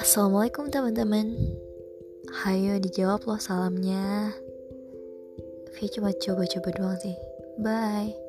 Assalamualaikum teman-teman. Hayo dijawab loh salamnya. Via cuma coba-coba doang sih. Bye.